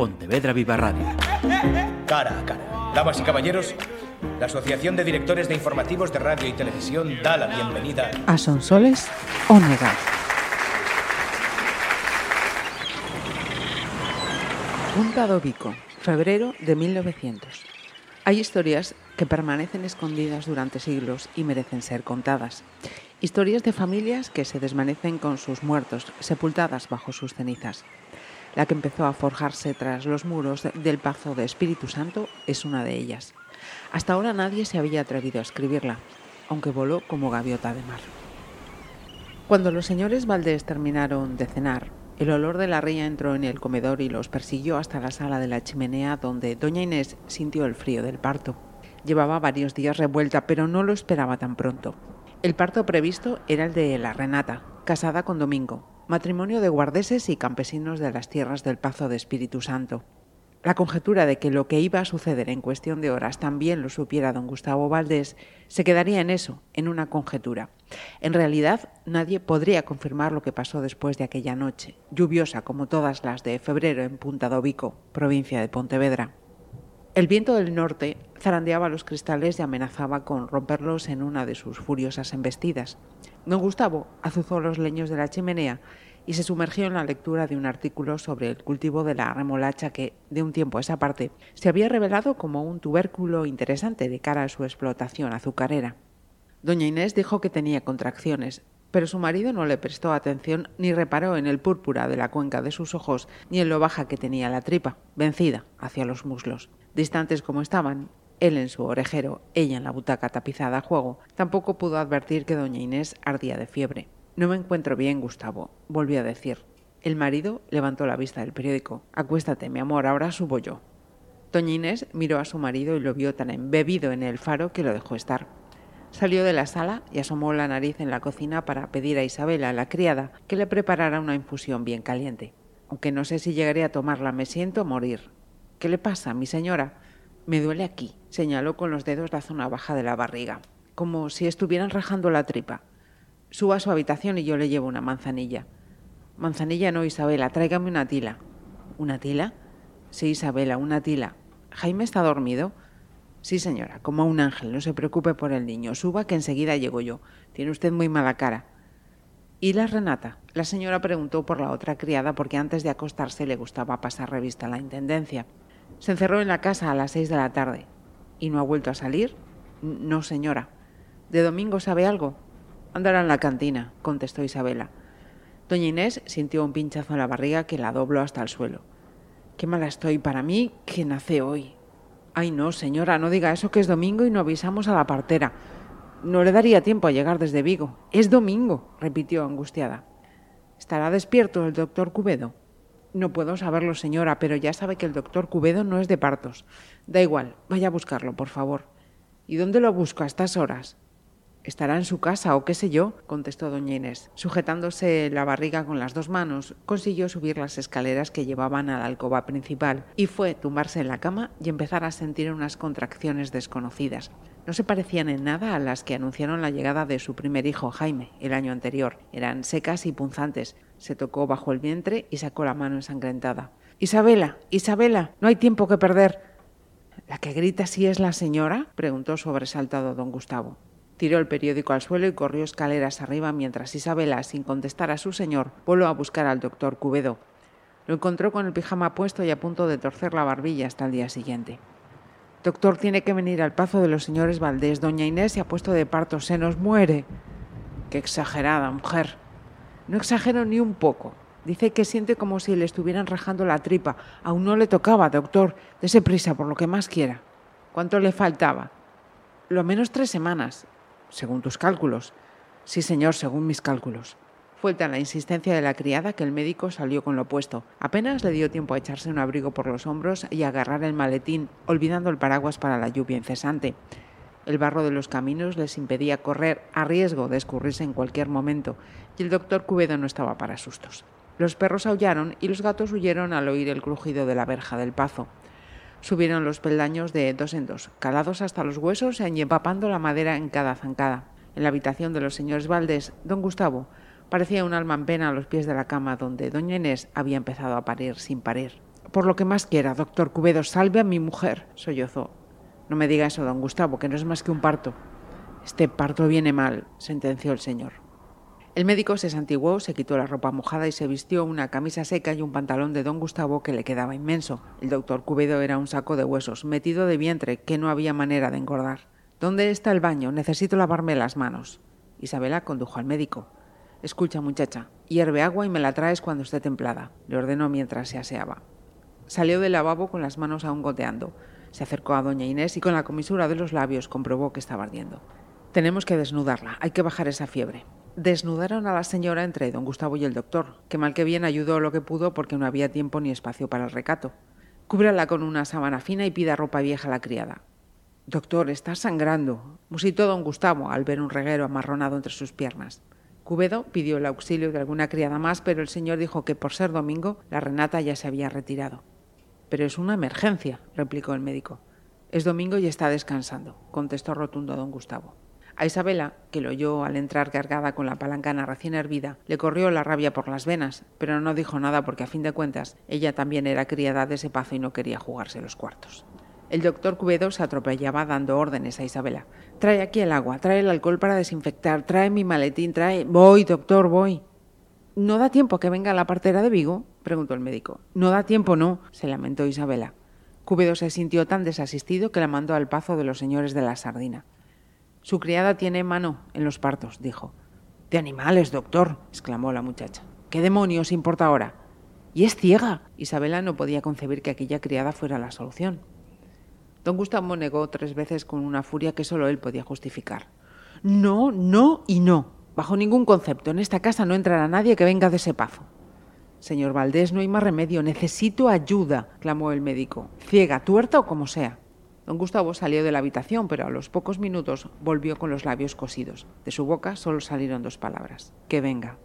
Pontevedra Viva Radio. Cara a cara. Damas y caballeros, la Asociación de Directores de Informativos de Radio y Televisión da la bienvenida a Sonsoles Onega. Punta do Vico, febrero de 1900. Hay historias que permanecen escondidas durante siglos y merecen ser contadas. Historias de familias que se desvanecen con sus muertos, sepultadas bajo sus cenizas. La que empezó a forjarse tras los muros del Pazo de Espíritu Santo es una de ellas. Hasta ahora nadie se había atrevido a escribirla, aunque voló como gaviota de mar. Cuando los señores Valdés terminaron de cenar, el olor de la ría entró en el comedor y los persiguió hasta la sala de la chimenea donde doña Inés sintió el frío del parto. Llevaba varios días revuelta, pero no lo esperaba tan pronto. El parto previsto era el de la Renata, casada con Domingo, matrimonio de guardeses y campesinos de las tierras del Pazo de Espíritu Santo. La conjetura de que lo que iba a suceder en cuestión de horas también lo supiera don Gustavo Valdés se quedaría en eso, en una conjetura. En realidad, nadie podría confirmar lo que pasó después de aquella noche, lluviosa como todas las de febrero en Punta do Vico, provincia de Pontevedra. El viento del norte zarandeaba los cristales y amenazaba con romperlos en una de sus furiosas embestidas. Don Gustavo azuzó los leños de la chimenea y se sumergió en la lectura de un artículo sobre el cultivo de la remolacha que, de un tiempo a esa parte, se había revelado como un tubérculo interesante de cara a su explotación azucarera. Doña Inés dijo que tenía contracciones, pero su marido no le prestó atención ni reparó en el púrpura de la cuenca de sus ojos ni en lo baja que tenía la tripa, vencida hacia los muslos. Distantes como estaban, él en su orejero, ella en la butaca tapizada a juego, tampoco pudo advertir que doña Inés ardía de fiebre. No me encuentro bien, Gustavo, volvió a decir. El marido levantó la vista del periódico. Acuéstate, mi amor, ahora subo yo. Doña Inés miró a su marido y lo vio tan embebido en el faro que lo dejó estar. Salió de la sala y asomó la nariz en la cocina para pedir a Isabela, la criada, que le preparara una infusión bien caliente. Aunque no sé si llegaré a tomarla, me siento morir. ¿Qué le pasa, mi señora? Me duele aquí, señaló con los dedos la zona baja de la barriga, como si estuvieran rajando la tripa. Suba a su habitación y yo le llevo una manzanilla. Manzanilla no, Isabela, tráigame una tila. ¿Una tila? Sí, Isabela, una tila. ¿Jaime está dormido? Sí, señora, como un ángel, no se preocupe por el niño. Suba que enseguida llego yo. Tiene usted muy mala cara. ¿Y la Renata? La señora preguntó por la otra criada porque antes de acostarse le gustaba pasar revista a la intendencia. Se encerró en la casa a las seis de la tarde. ¿Y no ha vuelto a salir? No, señora. ¿De domingo sabe algo? Andará en la cantina, contestó Isabela. Doña Inés sintió un pinchazo en la barriga que la dobló hasta el suelo. Qué mala estoy para mí que nace hoy. Ay, no, señora, no diga eso que es domingo y no avisamos a la partera. No le daría tiempo a llegar desde Vigo. Es domingo, repitió angustiada. ¿Estará despierto el doctor Cubedo? No puedo saberlo, señora, pero ya sabe que el doctor Cubedo no es de partos. Da igual, vaya a buscarlo, por favor. ¿Y dónde lo busco a estas horas? Estará en su casa o qué sé yo, contestó doña Inés. Sujetándose la barriga con las dos manos, consiguió subir las escaleras que llevaban a la alcoba principal y fue tumbarse en la cama y empezar a sentir unas contracciones desconocidas. No se parecían en nada a las que anunciaron la llegada de su primer hijo, Jaime, el año anterior. Eran secas y punzantes. Se tocó bajo el vientre y sacó la mano ensangrentada. Isabela, Isabela, no hay tiempo que perder. ¿La que grita si es la señora? preguntó sobresaltado don Gustavo. Tiró el periódico al suelo y corrió escaleras arriba mientras Isabela, sin contestar a su señor, volvió a buscar al doctor Cubedo. Lo encontró con el pijama puesto y a punto de torcer la barbilla hasta el día siguiente. Doctor, tiene que venir al pazo de los señores Valdés. Doña Inés se ha puesto de parto, se nos muere. Qué exagerada, mujer. No exagero ni un poco. Dice que siente como si le estuvieran rajando la tripa. Aún no le tocaba, doctor. Dese prisa por lo que más quiera. ¿Cuánto le faltaba? Lo menos tres semanas, según tus cálculos. Sí, señor, según mis cálculos. Fue tan la insistencia de la criada que el médico salió con lo puesto. Apenas le dio tiempo a echarse un abrigo por los hombros y agarrar el maletín, olvidando el paraguas para la lluvia incesante. El barro de los caminos les impedía correr a riesgo de escurrirse en cualquier momento, y el doctor Cubedo no estaba para sustos. Los perros aullaron y los gatos huyeron al oír el crujido de la verja del pazo. Subieron los peldaños de dos en dos, calados hasta los huesos y empapando la madera en cada zancada. En la habitación de los señores Valdés, don Gustavo Parecía un alma en pena a los pies de la cama donde doña Inés había empezado a parir sin parir. por lo que más quiera, doctor Cubedo, salve a mi mujer, sollozó. No me diga eso, don Gustavo, que no es más que un parto. Este parto viene mal, sentenció el señor. El médico se santiguó, se quitó la ropa mojada y se vistió una camisa seca y un pantalón de don Gustavo que le quedaba inmenso. El doctor Cubedo era un saco de huesos, metido de vientre, que no había manera de engordar. ¿Dónde está el baño? Necesito lavarme las manos. Isabela condujo al médico. Escucha, muchacha, hierve agua y me la traes cuando esté templada, le ordenó mientras se aseaba. Salió del lavabo con las manos aún goteando. Se acercó a doña Inés y con la comisura de los labios comprobó que estaba ardiendo. Tenemos que desnudarla, hay que bajar esa fiebre. Desnudaron a la señora entre don Gustavo y el doctor, que mal que bien ayudó lo que pudo porque no había tiempo ni espacio para el recato. Cúbrala con una sábana fina y pida ropa vieja a la criada. Doctor, está sangrando, musitó don Gustavo al ver un reguero amarronado entre sus piernas. Cubedo pidió el auxilio de alguna criada más, pero el señor dijo que por ser domingo la Renata ya se había retirado. Pero es una emergencia, replicó el médico. Es domingo y está descansando, contestó rotundo don Gustavo. A Isabela, que lo oyó al entrar cargada con la palancana recién hervida, le corrió la rabia por las venas, pero no dijo nada porque a fin de cuentas ella también era criada de ese pazo y no quería jugarse los cuartos. El doctor Cubedo se atropellaba dando órdenes a Isabela. Trae aquí el agua, trae el alcohol para desinfectar, trae mi maletín, trae... Voy, doctor, voy. ¿No da tiempo que venga la partera de Vigo? Preguntó el médico. No da tiempo, no, se lamentó Isabela. Cubedo se sintió tan desasistido que la mandó al pazo de los señores de la sardina. Su criada tiene mano en los partos, dijo. De animales, doctor, exclamó la muchacha. ¿Qué demonios importa ahora? Y es ciega. Isabela no podía concebir que aquella criada fuera la solución. Don Gustavo negó tres veces con una furia que solo él podía justificar. No, no y no. Bajo ningún concepto. En esta casa no entrará nadie que venga de ese pazo. Señor Valdés, no hay más remedio. Necesito ayuda, clamó el médico. Ciega, tuerta o como sea. Don Gustavo salió de la habitación, pero a los pocos minutos volvió con los labios cosidos. De su boca solo salieron dos palabras. Que venga.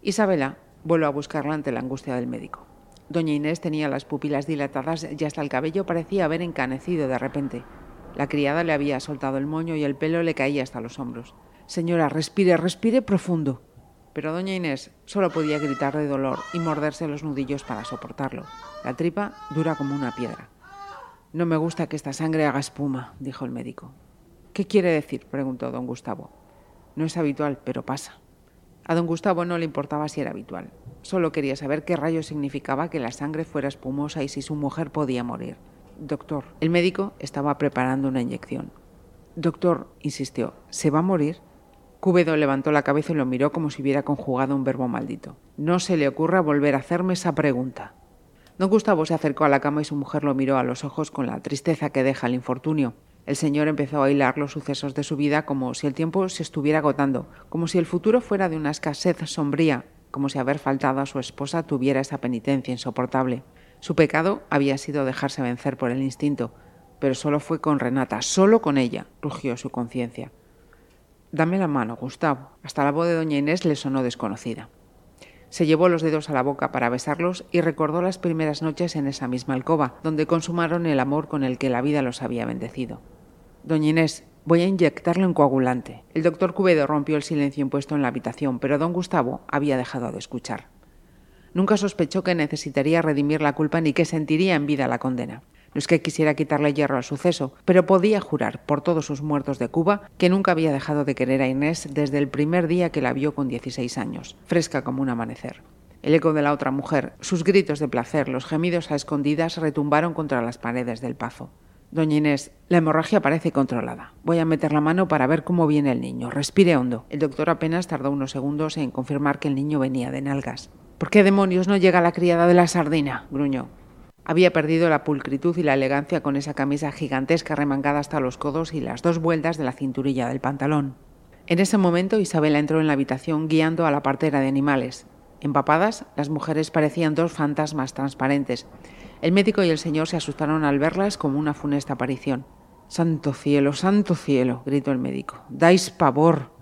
Isabela volvió a buscarla ante la angustia del médico. Doña Inés tenía las pupilas dilatadas y hasta el cabello parecía haber encanecido de repente. La criada le había soltado el moño y el pelo le caía hasta los hombros. Señora, respire, respire profundo. Pero doña Inés solo podía gritar de dolor y morderse los nudillos para soportarlo. La tripa dura como una piedra. No me gusta que esta sangre haga espuma, dijo el médico. ¿Qué quiere decir? preguntó don Gustavo. No es habitual, pero pasa. A don Gustavo no le importaba si era habitual. Solo quería saber qué rayo significaba que la sangre fuera espumosa y si su mujer podía morir. Doctor, el médico estaba preparando una inyección. Doctor, insistió, ¿se va a morir? Cúbedo levantó la cabeza y lo miró como si hubiera conjugado un verbo maldito. No se le ocurra volver a hacerme esa pregunta. Don Gustavo se acercó a la cama y su mujer lo miró a los ojos con la tristeza que deja el infortunio. El señor empezó a hilar los sucesos de su vida como si el tiempo se estuviera agotando, como si el futuro fuera de una escasez sombría, como si haber faltado a su esposa tuviera esa penitencia insoportable. Su pecado había sido dejarse vencer por el instinto, pero solo fue con Renata, solo con ella, rugió su conciencia. Dame la mano, Gustavo. Hasta la voz de doña Inés le sonó desconocida. Se llevó los dedos a la boca para besarlos y recordó las primeras noches en esa misma alcoba, donde consumaron el amor con el que la vida los había bendecido. Doña Inés, voy a inyectarlo en coagulante. El doctor Cubedo rompió el silencio impuesto en la habitación, pero don Gustavo había dejado de escuchar. Nunca sospechó que necesitaría redimir la culpa ni que sentiría en vida la condena. No es que quisiera quitarle hierro al suceso, pero podía jurar por todos sus muertos de Cuba que nunca había dejado de querer a Inés desde el primer día que la vio con 16 años, fresca como un amanecer. El eco de la otra mujer, sus gritos de placer, los gemidos a escondidas retumbaron contra las paredes del pazo. Doña Inés, la hemorragia parece controlada. Voy a meter la mano para ver cómo viene el niño. Respire hondo. El doctor apenas tardó unos segundos en confirmar que el niño venía de nalgas. ¿Por qué demonios no llega la criada de la sardina? gruñó. Había perdido la pulcritud y la elegancia con esa camisa gigantesca remangada hasta los codos y las dos vueltas de la cinturilla del pantalón. En ese momento Isabela entró en la habitación guiando a la partera de animales. Empapadas, las mujeres parecían dos fantasmas transparentes. El médico y el señor se asustaron al verlas como una funesta aparición. Santo cielo, santo cielo, gritó el médico. Dais pavor.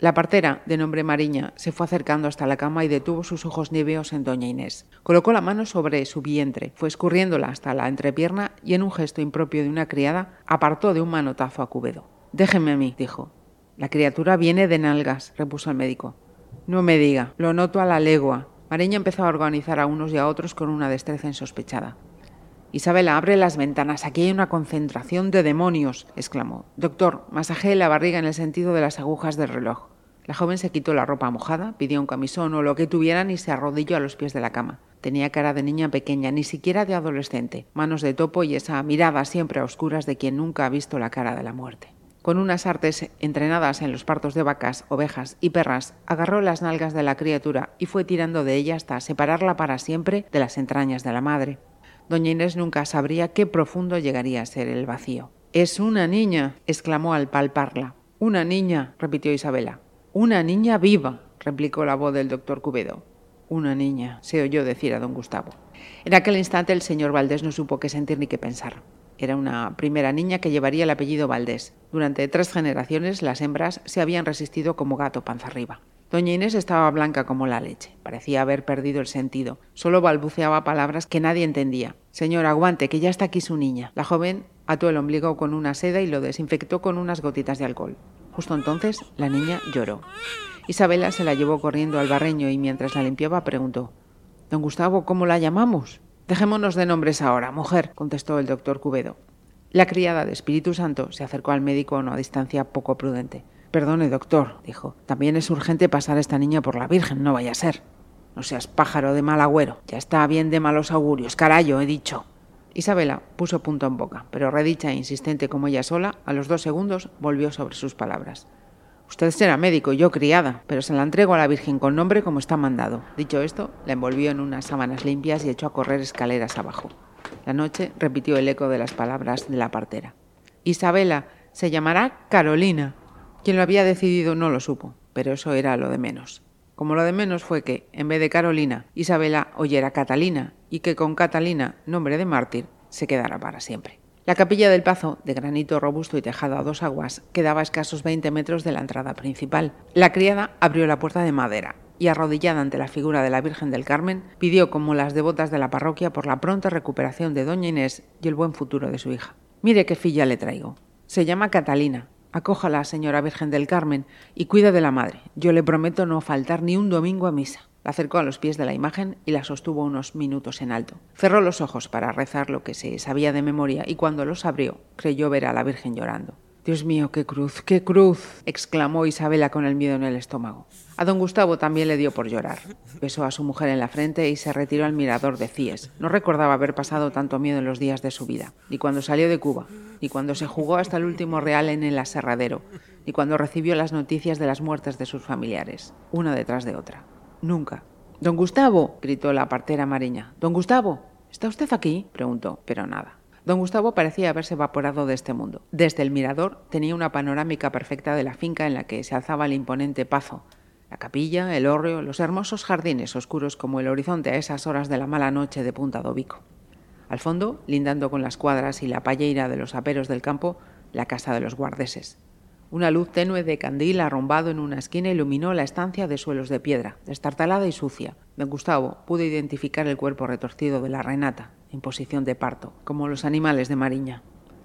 La partera, de nombre Mariña, se fue acercando hasta la cama y detuvo sus ojos níveos en doña Inés. Colocó la mano sobre su vientre, fue escurriéndola hasta la entrepierna y en un gesto impropio de una criada apartó de un manotazo a Cubedo. Déjeme a mí, dijo. La criatura viene de nalgas, repuso el médico. No me diga, lo noto a la legua. Mariña empezó a organizar a unos y a otros con una destreza insospechada. Isabela, abre las ventanas. Aquí hay una concentración de demonios, exclamó. Doctor, masajee la barriga en el sentido de las agujas del reloj. La joven se quitó la ropa mojada, pidió un camisón o lo que tuvieran y se arrodilló a los pies de la cama. Tenía cara de niña pequeña, ni siquiera de adolescente, manos de topo y esa mirada siempre a oscuras de quien nunca ha visto la cara de la muerte. Con unas artes entrenadas en los partos de vacas, ovejas y perras, agarró las nalgas de la criatura y fue tirando de ella hasta separarla para siempre de las entrañas de la madre. Doña Inés nunca sabría qué profundo llegaría a ser el vacío. Es una niña, exclamó al palparla. Una niña, repitió Isabela. Una niña viva, replicó la voz del doctor Cubedo. Una niña, se oyó decir a don Gustavo. En aquel instante el señor Valdés no supo qué sentir ni qué pensar. Era una primera niña que llevaría el apellido Valdés. Durante tres generaciones las hembras se habían resistido como gato panza arriba. Doña Inés estaba blanca como la leche. Parecía haber perdido el sentido. Solo balbuceaba palabras que nadie entendía. Señor, aguante, que ya está aquí su niña. La joven ató el ombligo con una seda y lo desinfectó con unas gotitas de alcohol. Justo entonces la niña lloró. Isabela se la llevó corriendo al barreño y mientras la limpiaba preguntó Don Gustavo, ¿cómo la llamamos? Dejémonos de nombres ahora, mujer, contestó el doctor Cubedo. La criada de Espíritu Santo se acercó al médico a una distancia poco prudente. Perdone, doctor, dijo. También es urgente pasar a esta niña por la Virgen, no vaya a ser. No seas pájaro de mal agüero. Ya está bien de malos augurios. Carayo, he dicho. Isabela puso punto en boca, pero redicha e insistente como ella sola, a los dos segundos volvió sobre sus palabras. Usted será médico, yo criada, pero se la entrego a la Virgen con nombre como está mandado. Dicho esto, la envolvió en unas sábanas limpias y echó a correr escaleras abajo. La noche repitió el eco de las palabras de la partera. Isabela se llamará Carolina. Quien lo había decidido no lo supo, pero eso era lo de menos. Como lo de menos fue que, en vez de Carolina, Isabela oyera Catalina y que con Catalina, nombre de mártir, se quedara para siempre. La capilla del Pazo, de granito robusto y tejado a dos aguas, quedaba a escasos 20 metros de la entrada principal. La criada abrió la puerta de madera y, arrodillada ante la figura de la Virgen del Carmen, pidió como las devotas de la parroquia por la pronta recuperación de doña Inés y el buen futuro de su hija. Mire qué filla le traigo. Se llama Catalina, Acójala, señora Virgen del Carmen, y cuida de la madre. Yo le prometo no faltar ni un domingo a misa. La acercó a los pies de la imagen y la sostuvo unos minutos en alto. Cerró los ojos para rezar lo que se sabía de memoria y cuando los abrió creyó ver a la Virgen llorando. Dios mío, qué cruz, qué cruz, exclamó Isabela con el miedo en el estómago. A don Gustavo también le dio por llorar. Besó a su mujer en la frente y se retiró al mirador de Cies. No recordaba haber pasado tanto miedo en los días de su vida, ni cuando salió de Cuba, ni cuando se jugó hasta el último real en el aserradero, ni cuando recibió las noticias de las muertes de sus familiares, una detrás de otra. Nunca. Don Gustavo, gritó la partera Mariña. Don Gustavo, ¿está usted aquí? preguntó, pero nada. Don Gustavo parecía haberse evaporado de este mundo. Desde el mirador tenía una panorámica perfecta de la finca en la que se alzaba el imponente pazo, la capilla, el hórreo, los hermosos jardines oscuros como el horizonte a esas horas de la mala noche de Punta Dobico. Al fondo, lindando con las cuadras y la palleira de los aperos del campo, la casa de los guardeses. Una luz tenue de candil arrombado en una esquina iluminó la estancia de suelos de piedra, destartalada y sucia. Don Gustavo pudo identificar el cuerpo retorcido de la Renata, en posición de parto, como los animales de Mariña.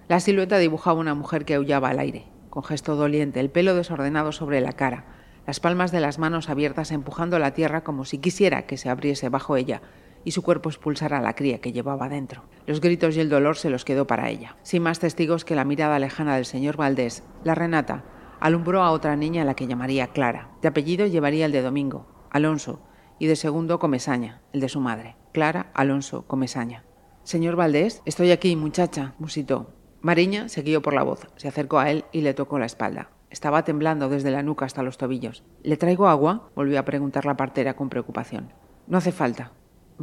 La silueta dibujaba una mujer que aullaba al aire, con gesto doliente, el pelo desordenado sobre la cara, las palmas de las manos abiertas empujando la tierra como si quisiera que se abriese bajo ella y su cuerpo expulsara a la cría que llevaba dentro. Los gritos y el dolor se los quedó para ella. Sin más testigos que la mirada lejana del señor Valdés, la Renata alumbró a otra niña a la que llamaría Clara. De apellido llevaría el de Domingo, Alonso, y de segundo Comesaña, el de su madre. Clara Alonso Comesaña. Señor Valdés, estoy aquí, muchacha, musitó. Mariña se guió por la voz, se acercó a él y le tocó la espalda. Estaba temblando desde la nuca hasta los tobillos. ¿Le traigo agua? volvió a preguntar la partera con preocupación. No hace falta,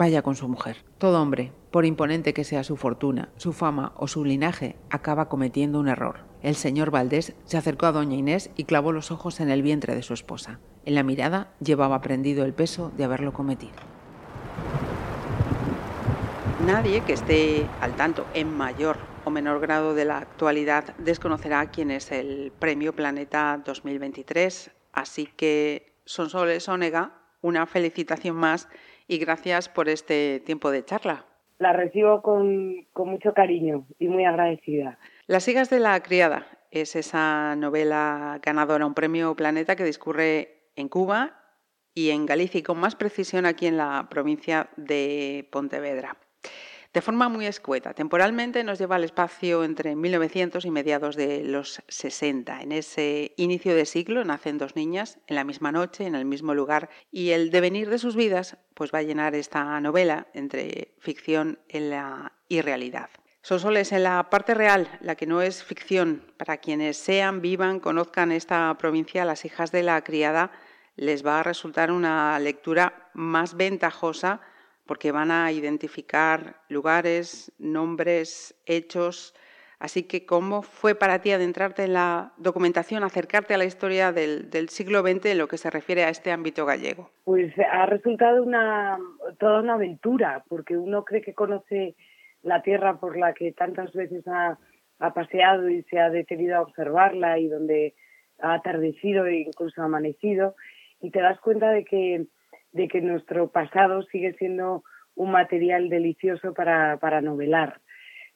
Vaya con su mujer. Todo hombre, por imponente que sea su fortuna, su fama o su linaje, acaba cometiendo un error. El señor Valdés se acercó a doña Inés y clavó los ojos en el vientre de su esposa. En la mirada llevaba prendido el peso de haberlo cometido. Nadie que esté al tanto en mayor o menor grado de la actualidad desconocerá quién es el Premio Planeta 2023, así que Sonsoles Onega, una felicitación más y gracias por este tiempo de charla. La recibo con, mucho cariño y muy agradecida. Las sigas de la criada es esa novela ganadora, un premio Planeta que discurre en Cuba y en Galicia y con más precisión aquí en la provincia de Pontevedra. De forma muy escueta, temporalmente nos lleva al espacio entre 1900 y mediados de los 60. En ese inicio de siglo nacen dos niñas en la misma noche, en el mismo lugar, y el devenir de sus vidas pues va a llenar esta novela entre ficción y realidad. Sonsoles, en la parte real, la que no es ficción, para quienes sean, vivan, conozcan esta provincia, las hijas de la criada, les va a resultar una lectura más ventajosa porque van a identificar lugares, nombres, hechos. Así que, ¿cómo fue para ti adentrarte en la documentación, acercarte a la historia del, siglo XX en lo que se refiere a este ámbito gallego? Pues ha resultado una, toda una aventura, porque uno cree que conoce la tierra por la que tantas veces ha, ha paseado y se ha detenido a observarla y donde ha atardecido e incluso amanecido, y te das cuenta de que de que nuestro pasado sigue siendo un material delicioso para, para novelar.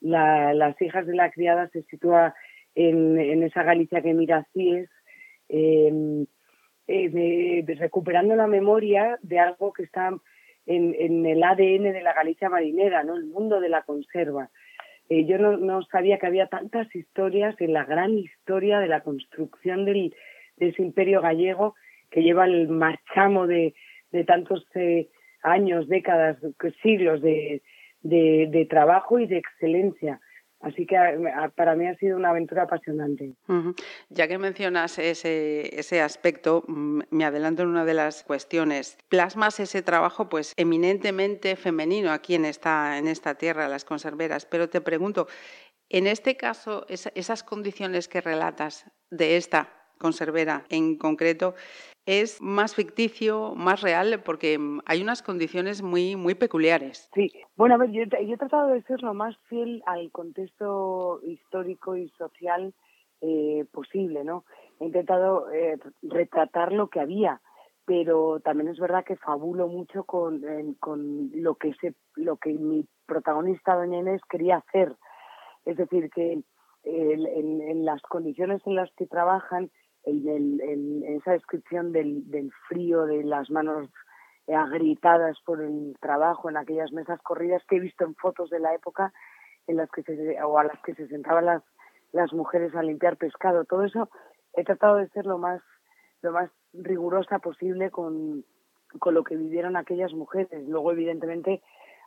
las hijas de la criada se sitúa en, esa Galicia que mira así es, em, eh, recuperando la memoria de algo que está en, en, el ADN de la Galicia marinera, ¿no? el mundo de la conserva. Eh, yo no, no, sabía que había tantas historias en la gran historia de la construcción del, de ese imperio gallego que lleva el marchamo de, de tantos eh, años, décadas, siglos de, de, trabajo y de excelencia. Así que para mí ha sido una aventura apasionante. Ya que mencionas ese, ese aspecto, mm, me adelanto en una de las cuestiones. Plasmas ese trabajo pues eminentemente femenino aquí en esta, en esta tierra, las conserveras, pero te pregunto, en este caso, esas condiciones que relatas de esta conservera en concreto, es más ficticio, más real, porque mm, hay unas condiciones muy, muy peculiares. Sí, bueno, a ver, yo, he tratado de ser lo más fiel al contexto histórico y social eh, posible, ¿no? He intentado eh, retratar lo que había, pero también es verdad que fabulo mucho con, con lo, que se, lo que mi protagonista, Doña Inés, quería hacer. Es decir, que en las condiciones en las que trabajan, en, esa descripción del, del, frío, de las manos agritadas por el trabajo en aquellas mesas corridas que he visto en fotos de la época en las que se, o a las que se sentaban las, las mujeres a limpiar pescado. Todo eso he tratado de ser lo más, lo más rigurosa posible con, con lo que vivieron aquellas mujeres. Luego, evidentemente,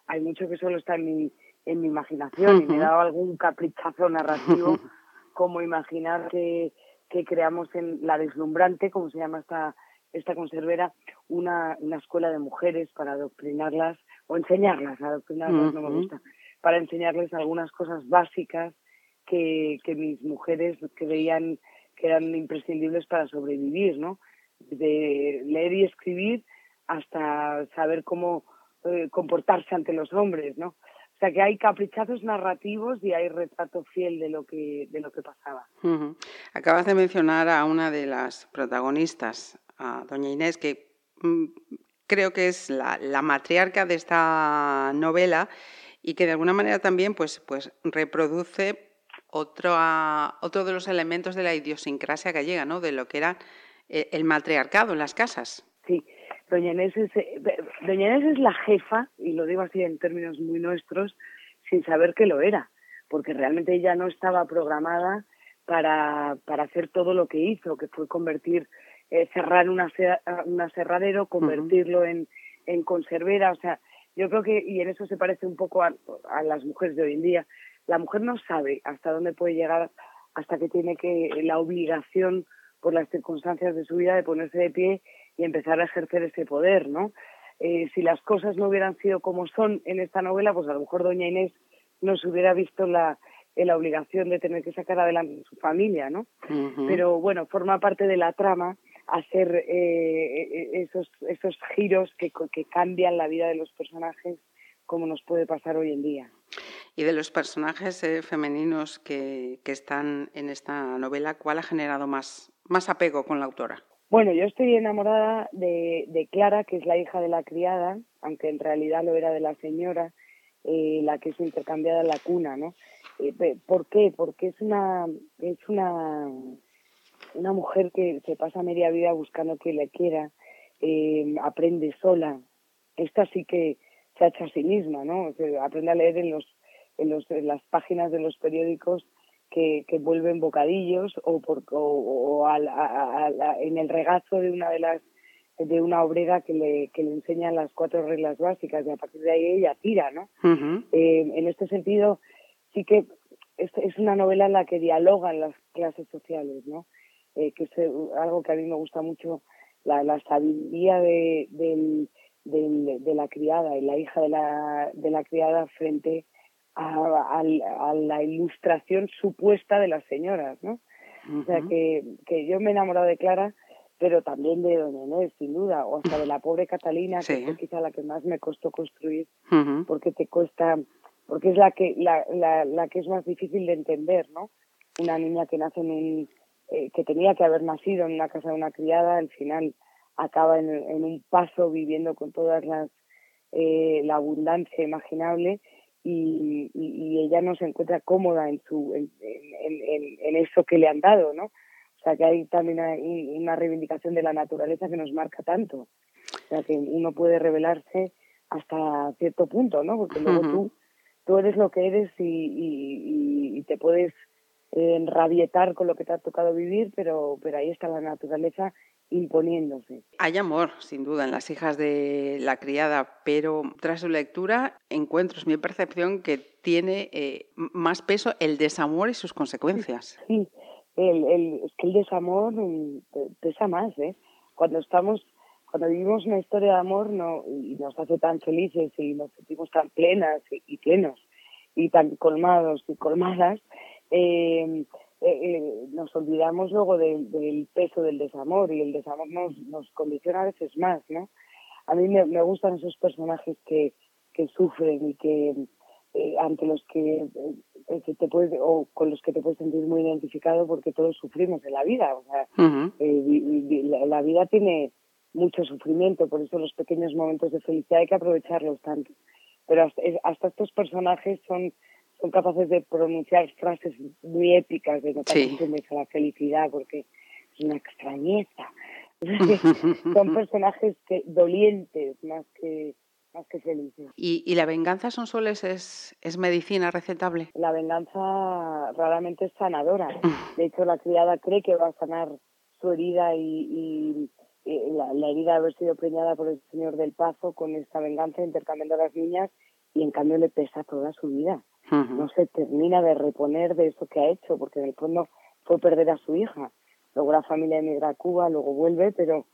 hay mucho que solo está en mi, en mi imaginación y me he dado algún caprichazo narrativo como imaginar que que creamos en La Deslumbrante, como se llama esta, esta conservera, una, una escuela de mujeres para adoctrinarlas, o enseñarlas, adoctrinarlas no me gusta, para enseñarles algunas cosas básicas que, que mis mujeres creían que eran imprescindibles para sobrevivir, ¿no? De leer y escribir hasta saber cómo eh, comportarse ante los hombres, ¿no? O sea que hay caprichazos narrativos y hay retrato fiel de lo que, de lo que pasaba. Acabas de mencionar a una de las protagonistas, a doña Inés, que mm, creo que es la, matriarca de esta novela y que de alguna manera también pues, pues reproduce otro, otro de los elementos de la idiosincrasia gallega, ¿no? de lo que era eh, el matriarcado en las casas. Sí, Doña Inés, es, eh, Doña Inés es la jefa, y lo digo así en términos muy nuestros, sin saber que lo era, porque realmente ella no estaba programada para, para hacer todo lo que hizo, que fue convertir, eh, cerrar un aserradero, convertirlo en, en conservera, o sea, yo creo que, y en eso se parece un poco a, a las mujeres de hoy en día, la mujer no sabe hasta dónde puede llegar hasta que tiene que la obligación por las circunstancias de su vida de ponerse de pie y empezar a ejercer ese poder, ¿no? Eh, si las cosas no hubieran sido como son en esta novela, pues a lo mejor doña Inés nos hubiera visto la, en la obligación de tener que sacar adelante su familia, ¿no? Pero bueno, forma parte de la trama hacer eh, eh, esos, esos giros que, que cambian la vida de los personajes como nos puede pasar hoy en día. Y de los personajes femeninos que, que, están en esta novela, ¿cuál ha generado más, más apego con la autora? Bueno, yo estoy enamorada de, de, Clara, que es la hija de la criada, aunque en realidad lo era de la señora, eh, la que es intercambiada la cuna, ¿no? Eh, ¿Por qué? Porque es una, es una, una mujer que se pasa media vida buscando que le quiera, eh, aprende sola. Esta sí que se ha hecho a sí misma, ¿no? aprende a leer en, los, en, los, en las páginas de los periódicos que, que vuelven bocadillos o, por, o, en el regazo de una de las de una obrera que le, que le enseña las cuatro reglas básicas y a partir de ahí ella tira, ¿no? Eh, en este sentido, sí que es, es, una novela en la que dialogan las clases sociales, ¿no? Eh, que es algo que a mí me gusta mucho, la, la sabiduría de, del, de la criada y la hija de la, de la criada frente a, a, la ilustración supuesta de las señoras, ¿no? O sea, que, que yo me he enamorado de Clara, pero también de Doña Inés, sin duda, o hasta de la pobre Catalina, que es quizá la que más me costó construir, porque te cuesta, porque es la que, la, la, la, que es más difícil de entender, ¿no? Una niña que nace en un, eh, que tenía que haber nacido en una casa de una criada, al final acaba en, en un paso viviendo con todas las, eh, la abundancia imaginable y, y, ella no se encuentra cómoda en su en, en, en, eso que le han dado, ¿no? O sea que hay también una reivindicación de la naturaleza que nos marca tanto. O sea que uno puede revelarse hasta cierto punto, ¿no? Porque luego tú, tú eres lo que eres y, y, y te puedes enrabietar con lo que te ha tocado vivir, pero, pero ahí está la naturaleza imponiéndose. Hay amor, sin duda, en las hijas de la criada, pero tras su lectura encuentro, es mi percepción, que tiene eh, más peso el desamor y sus consecuencias. Sí, el, el, es que el desamor mm, pesa más, ¿eh? Cuando estamos, cuando vivimos una historia de amor no, y nos hace tan felices y nos sentimos tan plenas y, y plenos y tan colmados y colmadas, eh, eh, eh, nos olvidamos luego del peso del desamor y el desamor nos, nos condiciona a veces más, ¿no? A mí me, me gustan esos personajes que, que sufren y que eh, ante los que, eh, que, te puedes o con los que te puedes sentir muy identificado porque todos sufrimos en la vida, o sea, la, la, vida tiene mucho sufrimiento, por eso los pequeños momentos de felicidad hay que aprovecharlos tanto. Pero hasta, hasta estos personajes son son capaces de pronunciar frases muy épicas de notar sí. a la felicidad porque es una extrañeza. son personajes que dolientes más que más que felices. ¿Y, ¿Y, la venganza, son soles, es, es medicina recetable? La venganza raramente es sanadora. De hecho, la criada cree que va a sanar su herida y, y, la, la, herida de haber sido preñada por el señor del Pazo con esta venganza intercambiando a las niñas y en cambio le pesa toda su vida no se termina de reponer de eso que ha hecho, porque en el fondo fue perder a su hija. Luego la familia emigra a Cuba, luego vuelve, pero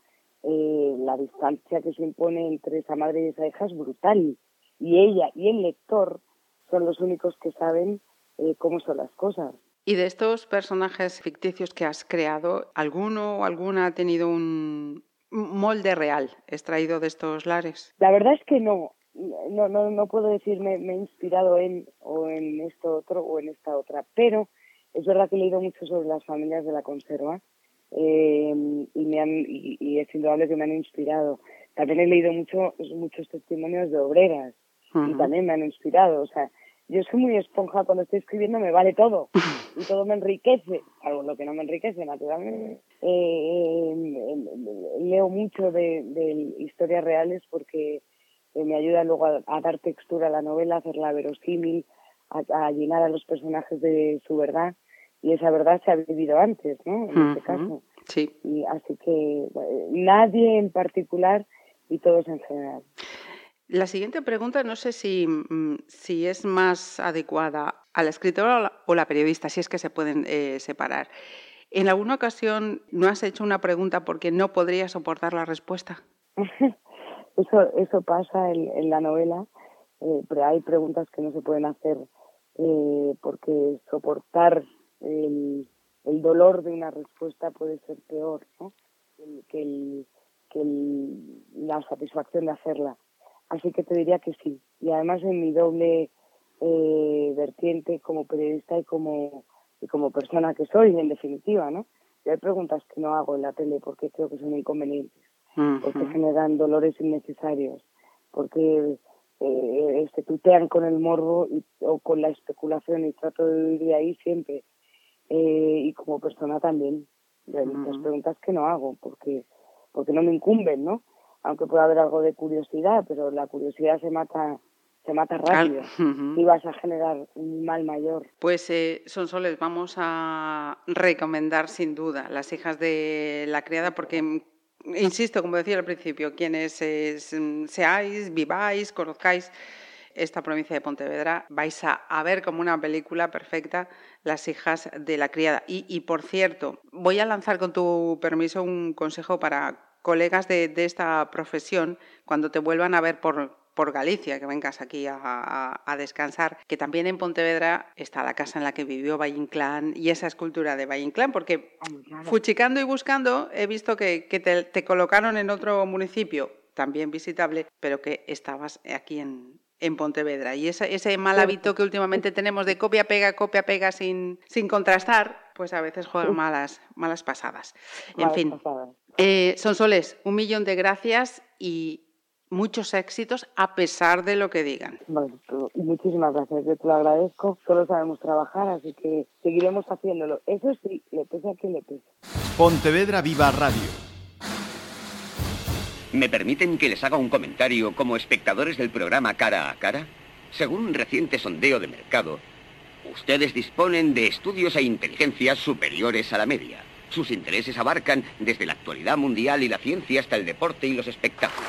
eh, la distancia que se impone entre esa madre y esa hija es brutal. Y ella y el lector son los únicos que saben eh, cómo son las cosas. ¿Y de estos personajes ficticios que has creado, alguno o alguna ha tenido un molde real extraído de estos lares? La verdad es que no no, no, no puedo decir me, me, he inspirado en o en esto otro o en esta otra, pero es verdad que he leído mucho sobre las familias de la conserva eh, y, me han, y, y, es indudable que me han inspirado. También he leído mucho, muchos testimonios de obreras y también me han inspirado. O sea, yo soy muy esponja cuando estoy escribiendo, me vale todo y todo me enriquece, algo lo que no me enriquece, naturalmente. Eh, eh, leo mucho de, de historias reales porque me ayuda luego a, dar textura a la novela, a hacerla verosímil, a, llenar a los personajes de su verdad. Y esa verdad se ha vivido antes, ¿no? En este caso. Sí. Y así que nadie en particular y todos en general. La siguiente pregunta no sé si, mm, si es más adecuada a la escritora o la, o la periodista, si es que se pueden eh, separar. ¿En alguna ocasión no has hecho una pregunta porque no podrías soportar la respuesta? Eso, eso pasa en, la novela, eh, pero hay preguntas que no se pueden hacer eh, porque soportar el, dolor de una respuesta puede ser peor ¿no? que, el, que la satisfacción de hacerla. Así que te diría que sí. Y además en mi doble eh, vertiente como periodista y como, y como persona que soy, en definitiva, ¿no? Y hay preguntas que no hago en la tele porque creo que son inconvenientes porque generan dolores innecesarios, porque eh, se tutean con el morbo y, o con la especulación y trato de vivir de ahí siempre. Eh, y como persona también, de muchas preguntas que no hago, porque, porque no me incumben, ¿no? aunque pueda haber algo de curiosidad, pero la curiosidad se mata se mata rápido y vas a generar un mal mayor. Pues eh, Sonsoles, vamos a recomendar sin duda Las hijas de la criada porque insisto, como decía al principio, quienes eh, seáis, viváis, conozcáis esta provincia de Pontevedra, vais a, ver como una película perfecta las hijas de la criada. Y, por cierto, voy a lanzar con tu permiso un consejo para colegas de, esta profesión cuando te vuelvan a ver por, por Galicia, que vengas aquí a, descansar, que también en Pontevedra está la casa en la que vivió Valle y esa escultura de Valle porque fuchicando y buscando he visto que, te, colocaron en otro municipio también visitable, pero que estabas aquí en, en Pontevedra. Y ese, ese mal hábito que últimamente tenemos de copia-pega, copia-pega sin, sin contrastar, pues a veces juegan malas, malas pasadas. En fin, eh, Sonsoles, un millón de gracias y muchos éxitos a pesar de lo que digan. Bueno, muchísimas gracias, yo te lo agradezco. Solo sabemos trabajar, así que seguiremos haciéndolo. Eso sí, le pese a quien le pese. Pontevedra Viva Radio. ¿Me permiten que les haga un comentario como espectadores del programa Cara a Cara? Según un reciente sondeo de mercado, ustedes disponen de estudios e inteligencias superiores a la media. Sus intereses abarcan desde la actualidad mundial y la ciencia hasta el deporte y los espectáculos.